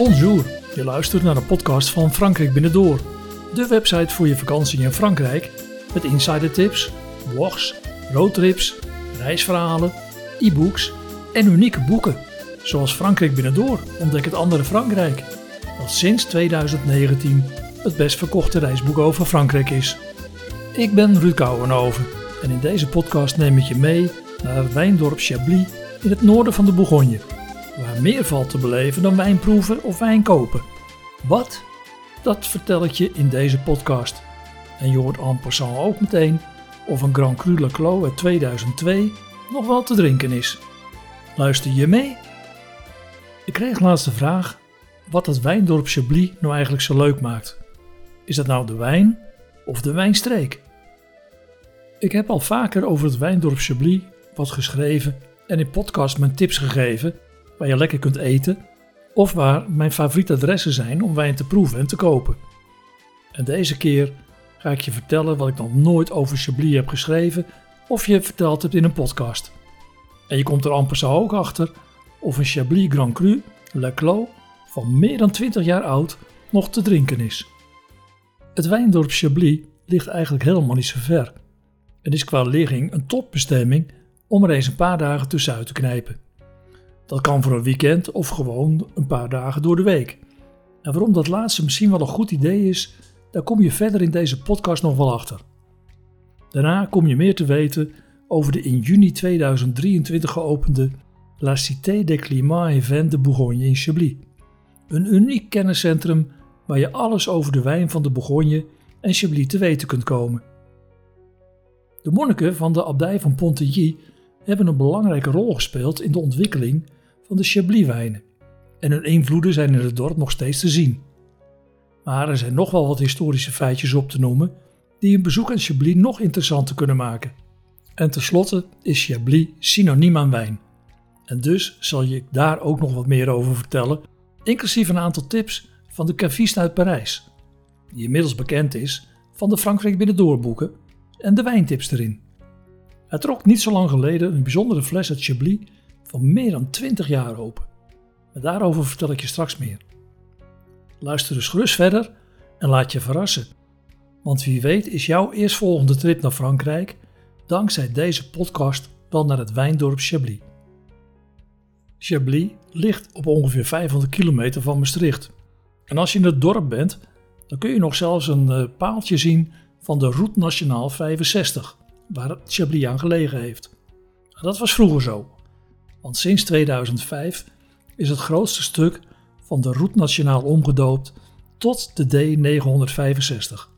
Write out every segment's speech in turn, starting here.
Bonjour, je luistert naar de podcast van Frankrijk Binnendoor. De website voor je vakantie in Frankrijk met insidertips, blogs, roadtrips, reisverhalen, e-books en unieke boeken. Zoals Frankrijk Binnendoor ontdek het andere Frankrijk. Dat sinds 2019 het best verkochte reisboek over Frankrijk is. Ik ben Ruud Kouwenhoven en in deze podcast neem ik je mee naar wijndorp Chablis in het noorden van de Bourgogne waar meer valt te beleven dan wijnproeven of wijn kopen. Wat? Dat vertel ik je in deze podcast. En je hoort en passant ook meteen of een Grand Cru Le Clos uit 2002 nog wel te drinken is. Luister je mee? Ik kreeg laatst de vraag wat het wijndorp Chablis nou eigenlijk zo leuk maakt. Is dat nou de wijn of de wijnstreek? Ik heb al vaker over het wijndorp Chablis wat geschreven en in podcast mijn tips gegeven waar je lekker kunt eten of waar mijn favoriete adressen zijn om wijn te proeven en te kopen. En deze keer ga ik je vertellen wat ik nog nooit over Chablis heb geschreven of je verteld hebt in een podcast. En je komt er amper zo ook achter of een Chablis Grand Cru Le Clos van meer dan 20 jaar oud nog te drinken is. Het wijndorp Chablis ligt eigenlijk helemaal niet zo ver en is qua ligging een topbestemming om er eens een paar dagen tussenuit te knijpen. Dat kan voor een weekend of gewoon een paar dagen door de week. En waarom dat laatste misschien wel een goed idee is, daar kom je verder in deze podcast nog wel achter. Daarna kom je meer te weten over de in juni 2023 geopende La Cité des Climats et Vins de Bourgogne in Chablis. Een uniek kenniscentrum waar je alles over de wijn van de Bourgogne en Chablis te weten kunt komen. De monniken van de abdij van Pontilly hebben een belangrijke rol gespeeld in de ontwikkeling van de Chablis-wijnen. En hun invloeden zijn in het dorp nog steeds te zien. Maar er zijn nog wel wat historische feitjes op te noemen die een bezoek aan Chablis nog interessanter kunnen maken. En tenslotte is Chablis synoniem aan wijn. En dus zal je daar ook nog wat meer over vertellen, inclusief een aantal tips van de caviste uit Parijs, die inmiddels bekend is van de Frankrijk binnendoorboeken en de wijntips erin. Hij trok niet zo lang geleden een bijzondere fles uit Chablis van meer dan 20 jaar open. Maar daarover vertel ik je straks meer. Luister dus gerust verder en laat je verrassen. Want wie weet is jouw eerstvolgende trip naar Frankrijk dankzij deze podcast wel naar het wijndorp Chablis. Chablis ligt op ongeveer 500 kilometer van Maastricht. En als je in het dorp bent, dan kun je nog zelfs een eh, paaltje zien van de Route Nationaal 65, waar Chablis aan gelegen heeft. dat was vroeger zo. Want sinds 2005 is het grootste stuk van de Route Nationaal omgedoopt tot de D965.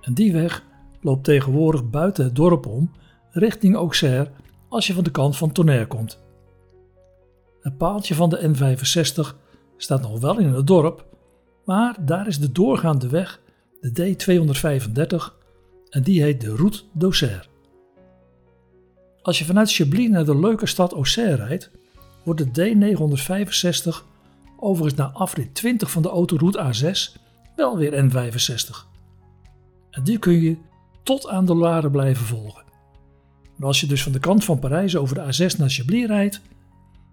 En die weg loopt tegenwoordig buiten het dorp om richting Auxerre als je van de kant van Tonnerre komt. Het paaltje van de N65 staat nog wel in het dorp, maar daar is de doorgaande weg, de D235, en die heet de Route d'Auxerre. Als je vanuit Chablis naar de leuke stad Auxerre rijdt, wordt de D965 overigens na afrit 20 van de autoroute A6 wel weer N65. En die kun je tot aan de Loire blijven volgen. Maar als je dus van de kant van Parijs over de A6 naar Chablis rijdt,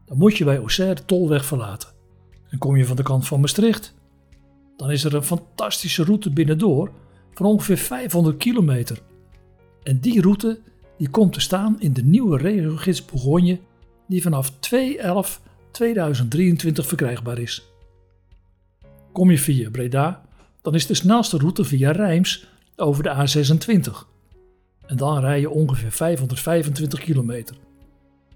dan moet je bij Auxerre de tolweg verlaten. En kom je van de kant van Maastricht, dan is er een fantastische route binnendoor van ongeveer 500 kilometer. En die route die komt te staan in de nieuwe regiogids Bourgogne die vanaf 2-11-2023 verkrijgbaar is. Kom je via Breda, dan is de snelste route via Rijms over de A26. En dan rij je ongeveer 525 kilometer.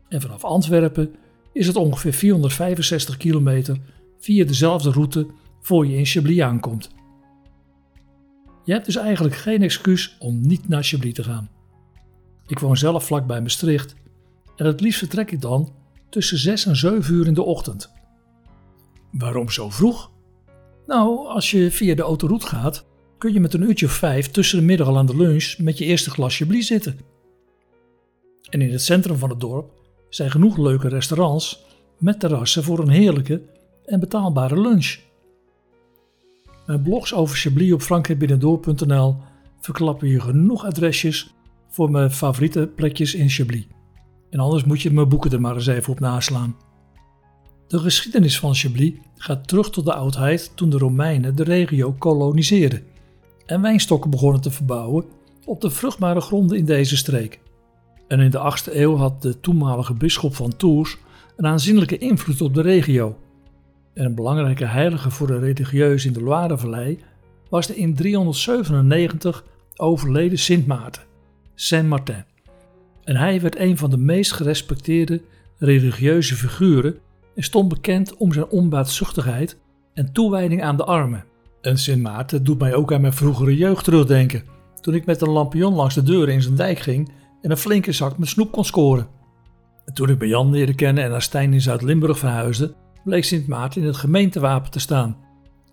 En vanaf Antwerpen is het ongeveer 465 kilometer via dezelfde route voor je in Chablis aankomt. Je hebt dus eigenlijk geen excuus om niet naar Chablis te gaan. Ik woon zelf vlakbij Maastricht en het liefst vertrek ik dan tussen 6 en 7 uur in de ochtend. Waarom zo vroeg? Nou, als je via de autoroute gaat, kun je met een uurtje of vijf tussen de middag al aan de lunch met je eerste glasje blie zitten. En in het centrum van het dorp zijn genoeg leuke restaurants met terrassen voor een heerlijke en betaalbare lunch. Mijn blogs over Chablis op frankrijkbinnendoor.nl verklappen je genoeg adresjes voor mijn favoriete plekjes in Chablis. En anders moet je mijn boeken er maar eens even op naslaan. De geschiedenis van Chablis gaat terug tot de oudheid toen de Romeinen de regio koloniseerden en wijnstokken begonnen te verbouwen op de vruchtbare gronden in deze streek. En in de 8e eeuw had de toenmalige bisschop van Tours een aanzienlijke invloed op de regio. En een belangrijke heilige voor de religieuzen in de Loirevallei was de in 397 overleden Sint Maarten, Saint Martin. En hij werd een van de meest gerespecteerde religieuze figuren en stond bekend om zijn onbaatzuchtigheid en toewijding aan de armen. En Sint Maarten doet mij ook aan mijn vroegere jeugd terugdenken, toen ik met een lampion langs de deuren in zijn dijk ging en een flinke zak met snoep kon scoren. En toen ik bij Jan leerde kennen en naar Stijn in Zuid-Limburg verhuisde, bleek Sint Maarten in het gemeentewapen te staan.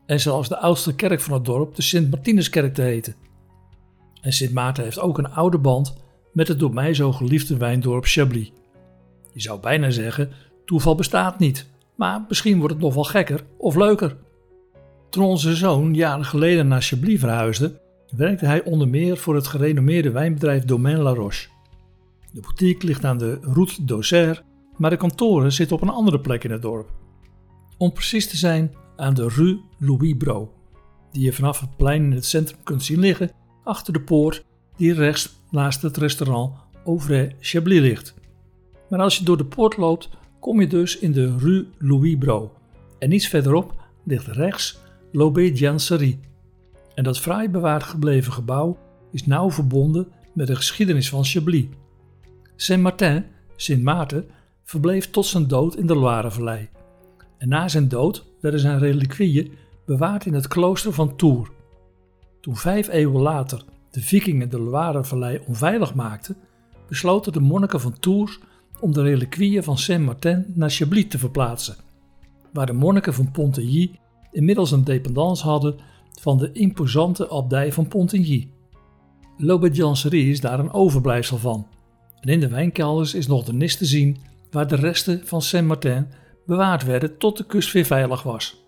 En zelfs de oudste kerk van het dorp de Sint Martinuskerk te heten. En Sint Maarten heeft ook een oude band met het door mij zo geliefde wijndorp Chablis. Je zou bijna zeggen, toeval bestaat niet, maar misschien wordt het nog wel gekker of leuker. Toen onze zoon jaren geleden naar Chablis verhuisde, werkte hij onder meer voor het gerenommeerde wijnbedrijf Domaine La Roche. De boutique ligt aan de Route d'Auxerre, maar de kantoren zitten op een andere plek in het dorp. Om precies te zijn aan de Rue Louis Bro, die je vanaf het plein in het centrum kunt zien liggen achter de poort die rechts naast het restaurant Auvray Chablis ligt. Maar als je door de poort loopt, kom je dus in de Rue Louis Bro. En iets verderop ligt rechts L'Aubé Janserie. En dat fraai bewaard gebleven gebouw is nauw verbonden met de geschiedenis van Chablis. Saint-Martin, Sint Maarten, verbleef tot zijn dood in de Loirevallei. En na zijn dood werden zijn reliquieën bewaard in het klooster van Tours. Toen vijf eeuwen later de vikingen de Loirevallei onveilig maakten, besloten de monniken van Tours om de reliquieën van Saint-Martin naar Chablis te verplaatsen, waar de monniken van Pontigny inmiddels een dependance hadden van de imposante abdij van Pontigny. L'Obédiencerie is daar een overblijfsel van. En in de wijnkelders is nog de nis te zien waar de resten van Saint-Martin bewaard werden tot de kust weer veilig was.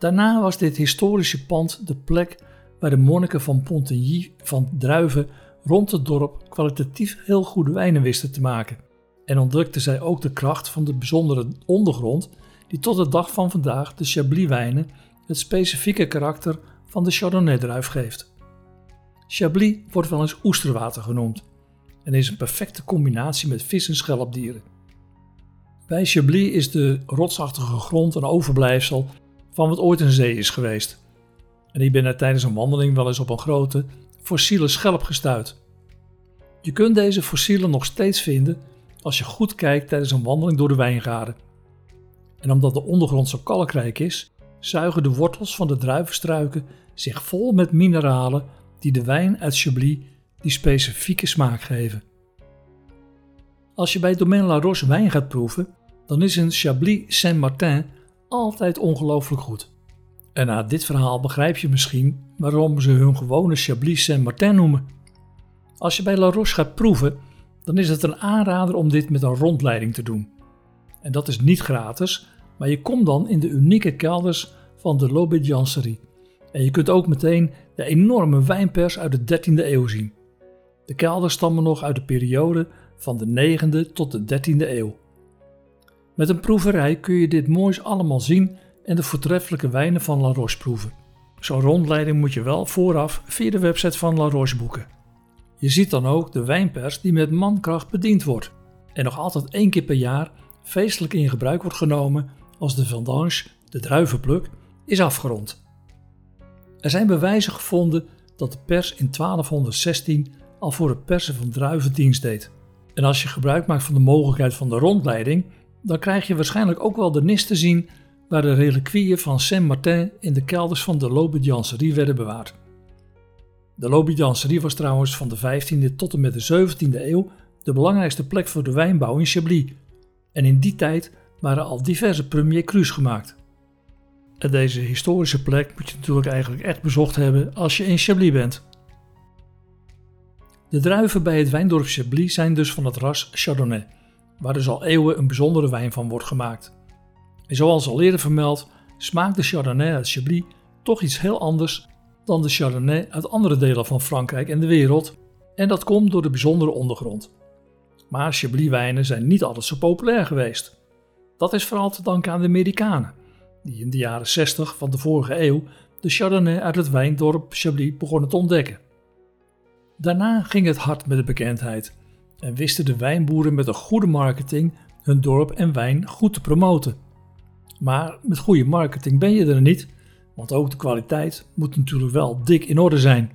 Daarna was dit historische pand de plek waar de monniken van Pontigny van druiven rond het dorp kwalitatief heel goede wijnen wisten te maken. En ontdekten zij ook de kracht van de bijzondere ondergrond die tot de dag van vandaag de Chablis-wijnen het specifieke karakter van de Chardonnay-druif geeft. Chablis wordt wel eens oesterwater genoemd en is een perfecte combinatie met vis en schelpdieren. Bij Chablis is de rotsachtige grond een overblijfsel van wat ooit een zee is geweest. En ik ben tijdens een wandeling wel eens op een grote, fossiele schelp gestuurd. Je kunt deze fossielen nog steeds vinden als je goed kijkt tijdens een wandeling door de wijngaarden. En omdat de ondergrond zo kalkrijk is, zuigen de wortels van de druivenstruiken zich vol met mineralen die de wijn uit Chablis die specifieke smaak geven. Als je bij Domaine La Roche wijn gaat proeven, dan is een Chablis Saint-Martin altijd ongelooflijk goed. En na dit verhaal begrijp je misschien waarom ze hun gewone Chablis Saint-Martin noemen. Als je bij La Roche gaat proeven, dan is het een aanrader om dit met een rondleiding te doen. En dat is niet gratis, maar je komt dan in de unieke kelders van de L'Obédiencerie. En je kunt ook meteen de enorme wijnpers uit de 13e eeuw zien. De kelders stammen nog uit de periode van de 9e tot de 13e eeuw. Met een proeverij kun je dit moois allemaal zien en de voortreffelijke wijnen van La Roche proeven. Zo'n rondleiding moet je wel vooraf via de website van La Roche boeken. Je ziet dan ook de wijnpers die met mankracht bediend wordt en nog altijd één keer per jaar feestelijk in gebruik wordt genomen als de vendange, de druivenpluk, is afgerond. Er zijn bewijzen gevonden dat de pers in 1216 al voor het persen van druiven dienst deed. En als je gebruik maakt van de mogelijkheid van de rondleiding, dan krijg je waarschijnlijk ook wel de nis te zien waar de reliquieën van Saint-Martin in de kelders van de L'Obédiencerie werden bewaard. De L'Obédiencerie was trouwens van de 15e tot en met de 17e eeuw de belangrijkste plek voor de wijnbouw in Chablis. En in die tijd waren al diverse premier crus gemaakt. En deze historische plek moet je natuurlijk eigenlijk echt bezocht hebben als je in Chablis bent. De druiven bij het wijndorp Chablis zijn dus van het ras Chardonnay, waar dus al eeuwen een bijzondere wijn van wordt gemaakt. En zoals al eerder vermeld, smaakt de Chardonnay uit Chablis toch iets heel anders dan de Chardonnay uit andere delen van Frankrijk en de wereld, en dat komt door de bijzondere ondergrond. Maar Chablis wijnen zijn niet altijd zo populair geweest. Dat is vooral te danken aan de Amerikanen, die in de jaren 60 van de vorige eeuw de Chardonnay uit het wijndorp Chablis begonnen te ontdekken. Daarna ging het hard met de bekendheid en wisten de wijnboeren met een goede marketing hun dorp en wijn goed te promoten. Maar met goede marketing ben je er niet, want ook de kwaliteit moet natuurlijk wel dik in orde zijn.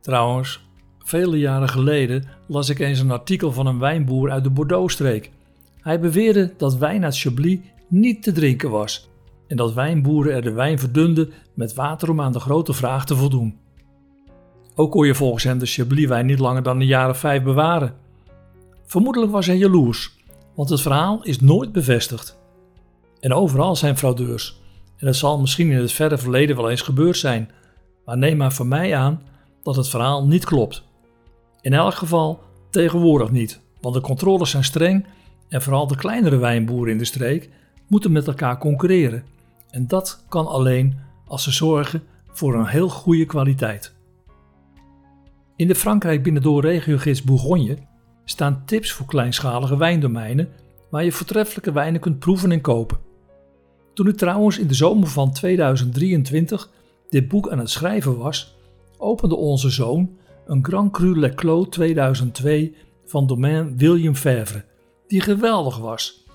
Trouwens, vele jaren geleden las ik eens een artikel van een wijnboer uit de Bordeaux-streek. Hij beweerde dat wijn uit Chablis niet te drinken was en dat wijnboeren er de wijn verdunden met water om aan de grote vraag te voldoen. Ook kon je volgens hem de Chablis-wijn niet langer dan een jaar of vijf bewaren. Vermoedelijk was hij jaloers, want het verhaal is nooit bevestigd. En overal zijn fraudeurs, en het zal misschien in het verre verleden wel eens gebeurd zijn, maar neem maar van mij aan dat het verhaal niet klopt. In elk geval tegenwoordig niet, want de controles zijn streng en vooral de kleinere wijnboeren in de streek moeten met elkaar concurreren. En dat kan alleen als ze zorgen voor een heel goede kwaliteit. In de Frankrijk Binnendoor regiogids Bourgogne staan tips voor kleinschalige wijndomeinen waar je voortreffelijke wijnen kunt proeven en kopen. Toen ik trouwens in de zomer van 2023 dit boek aan het schrijven was, opende onze zoon een Grand Cru Le Clos 2002 van domein William Favre, die geweldig was.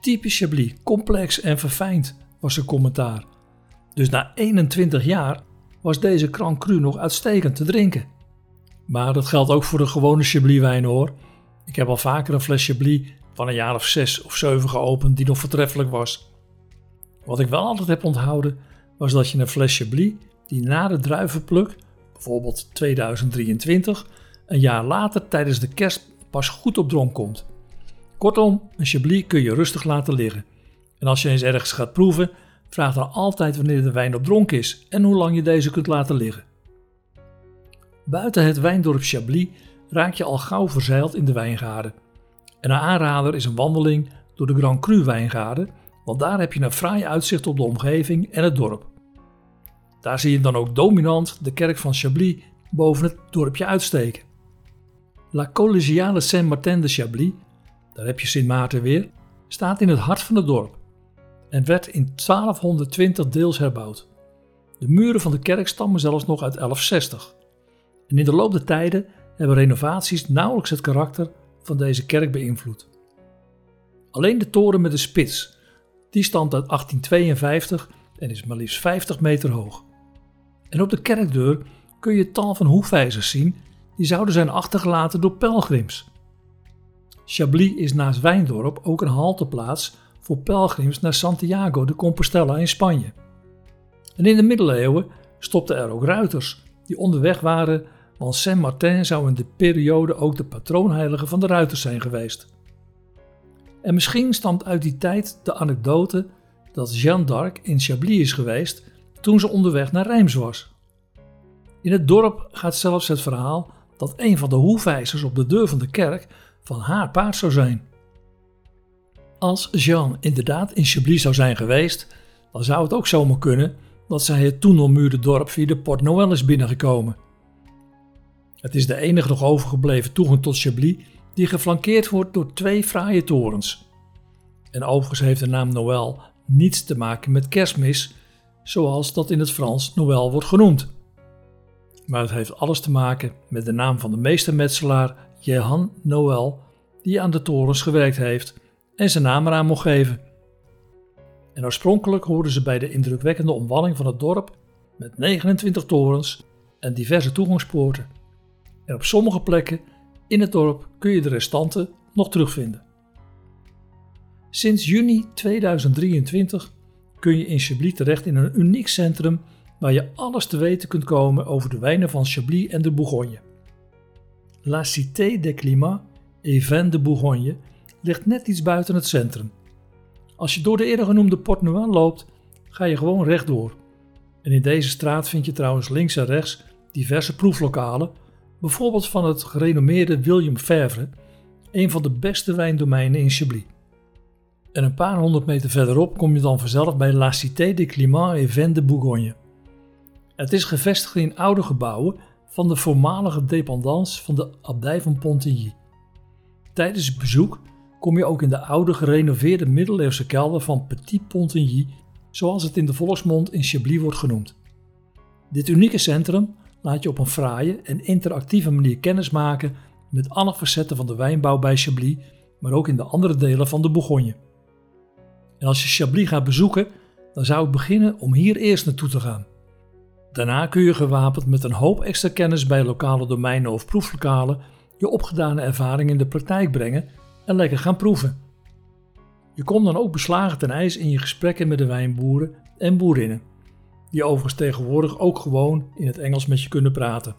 Typisch Chablis, complex en verfijnd, was zijn commentaar. Dus na 21 jaar was deze Grand Cru nog uitstekend te drinken. Maar dat geldt ook voor de gewone Chablis wijn hoor. Ik heb al vaker een fles Chablis van een jaar of 6 of 7 geopend die nog voortreffelijk was. Wat ik wel altijd heb onthouden was dat je een fles Chablis die na de druivenpluk, bijvoorbeeld 2023, een jaar later tijdens de kerst pas goed op dronk komt. Kortom, een Chablis kun je rustig laten liggen. En als je eens ergens gaat proeven, vraag dan altijd wanneer de wijn op dronk is en hoe lang je deze kunt laten liggen. Buiten het wijndorp Chablis raak je al gauw verzeild in de wijngaarden. En een aanrader is een wandeling door de Grand Cru wijngaarden, want daar heb je een fraai uitzicht op de omgeving en het dorp. Daar zie je dan ook dominant de kerk van Chablis boven het dorpje uitsteken. La Collegiale Saint-Martin de Chablis, daar heb je Sint Maarten weer, staat in het hart van het dorp en werd in 1220 deels herbouwd. De muren van de kerk stammen zelfs nog uit 1160. En in de loop der tijden hebben renovaties nauwelijks het karakter van deze kerk beïnvloed. Alleen de toren met de spits, die stamt uit 1852 en is maar liefst 50 meter hoog. En op de kerkdeur kun je tal van hoefijzers zien die zouden zijn achtergelaten door pelgrims. Chablis is naast Wijndorp ook een halteplaats voor pelgrims naar Santiago de Compostela in Spanje. En in de middeleeuwen stopten er ook ruiters die onderweg waren, want Saint-Martin zou in de periode ook de patroonheilige van de ruiters zijn geweest. En misschien stamt uit die tijd de anekdote dat Jeanne d'Arc in Chablis is geweest toen ze onderweg naar Reims was. In het dorp gaat zelfs het verhaal dat een van de hoefijzers op de deur van de kerk van haar paard zou zijn. Als Jean inderdaad in Chablis zou zijn geweest, dan zou het ook zomaar kunnen dat zij het toen ommuurde dorp via de Port Noël is binnengekomen. Het is de enige nog overgebleven toegang tot Chablis die geflankeerd wordt door twee fraaie torens. En overigens heeft de naam Noël niets te maken met kerstmis, zoals dat in het Frans Noël wordt genoemd. Maar het heeft alles te maken met de naam van de meestermetselaar Jehan Noël, die aan de torens gewerkt heeft en zijn naam eraan mocht geven. En oorspronkelijk hoorden ze bij de indrukwekkende omwalling van het dorp met 29 torens en diverse toegangspoorten. En op sommige plekken in het dorp kun je de restanten nog terugvinden. Sinds juni 2023 kun je in Chablis terecht in een uniek centrum waar je alles te weten kunt komen over de wijnen van Chablis en de Bourgogne. La Cité des Climats et de Bourgogne ligt net iets buiten het centrum. Als je door de eerder genoemde Port Noël loopt, ga je gewoon rechtdoor. En in deze straat vind je trouwens links en rechts diverse proeflokalen, bijvoorbeeld van het gerenommeerde William Favre, een van de beste wijndomeinen in Chablis. En een paar honderd meter verderop kom je dan vanzelf bij La Cité des Climats et Vins de Bourgogne. Het is gevestigd in oude gebouwen van de voormalige dependance van de abdij van Pontigny. Tijdens het bezoek kom je ook in de oude gerenoveerde middeleeuwse kelder van Petit Pontigny, zoals het in de volksmond in Chablis wordt genoemd. Dit unieke centrum laat je op een fraaie en interactieve manier kennismaken met alle facetten van de wijnbouw bij Chablis, maar ook in de andere delen van de Bourgogne. En als je Chablis gaat bezoeken, dan zou ik beginnen om hier eerst naartoe te gaan. Daarna kun je gewapend met een hoop extra kennis bij lokale domeinen of proeflokalen je opgedane ervaring in de praktijk brengen en lekker gaan proeven. Je komt dan ook beslagen ten ijs in je gesprekken met de wijnboeren en boerinnen, die overigens tegenwoordig ook gewoon in het Engels met je kunnen praten.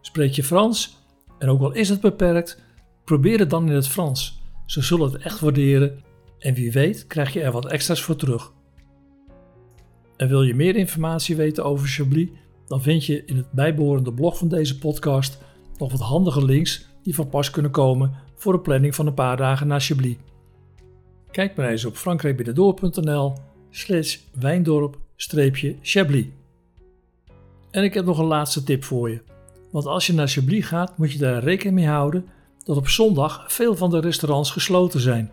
Spreek je Frans, en ook al is het beperkt, probeer het dan in het Frans. Ze zullen het echt waarderen en wie weet krijg je er wat extra's voor terug. En wil je meer informatie weten over Chablis, dan vind je in het bijbehorende blog van deze podcast nog wat handige links die van pas kunnen komen voor een planning van een paar dagen naar Chablis. Kijk maar eens op frankrijkbinnendoor.nl slash wijndorp-chablis. En ik heb nog een laatste tip voor je. Want als je naar Chablis gaat, moet je daar rekening mee houden dat op zondag veel van de restaurants gesloten zijn.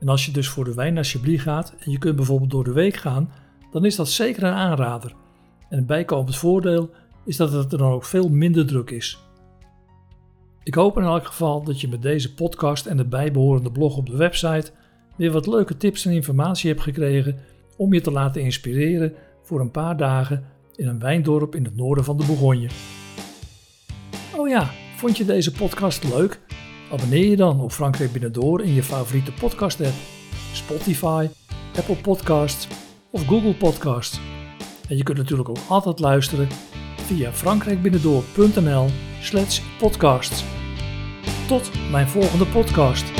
En als je dus voor de wijn naar Chablis gaat en je kunt bijvoorbeeld door de week gaan, dan is dat zeker een aanrader. En een bijkomend voordeel is dat het er dan ook veel minder druk is. Ik hoop in elk geval dat je met deze podcast en de bijbehorende blog op de website weer wat leuke tips en informatie hebt gekregen om je te laten inspireren voor een paar dagen in een wijndorp in het noorden van de Bourgogne. Oh ja, vond je deze podcast leuk? Abonneer je dan op Frankrijk Binnendoor in je favoriete podcast app, Spotify, Apple Podcasts of Google Podcasts. En je kunt natuurlijk ook altijd luisteren via frankrijkbinnendoor.nl slash podcasts. Tot mijn volgende podcast.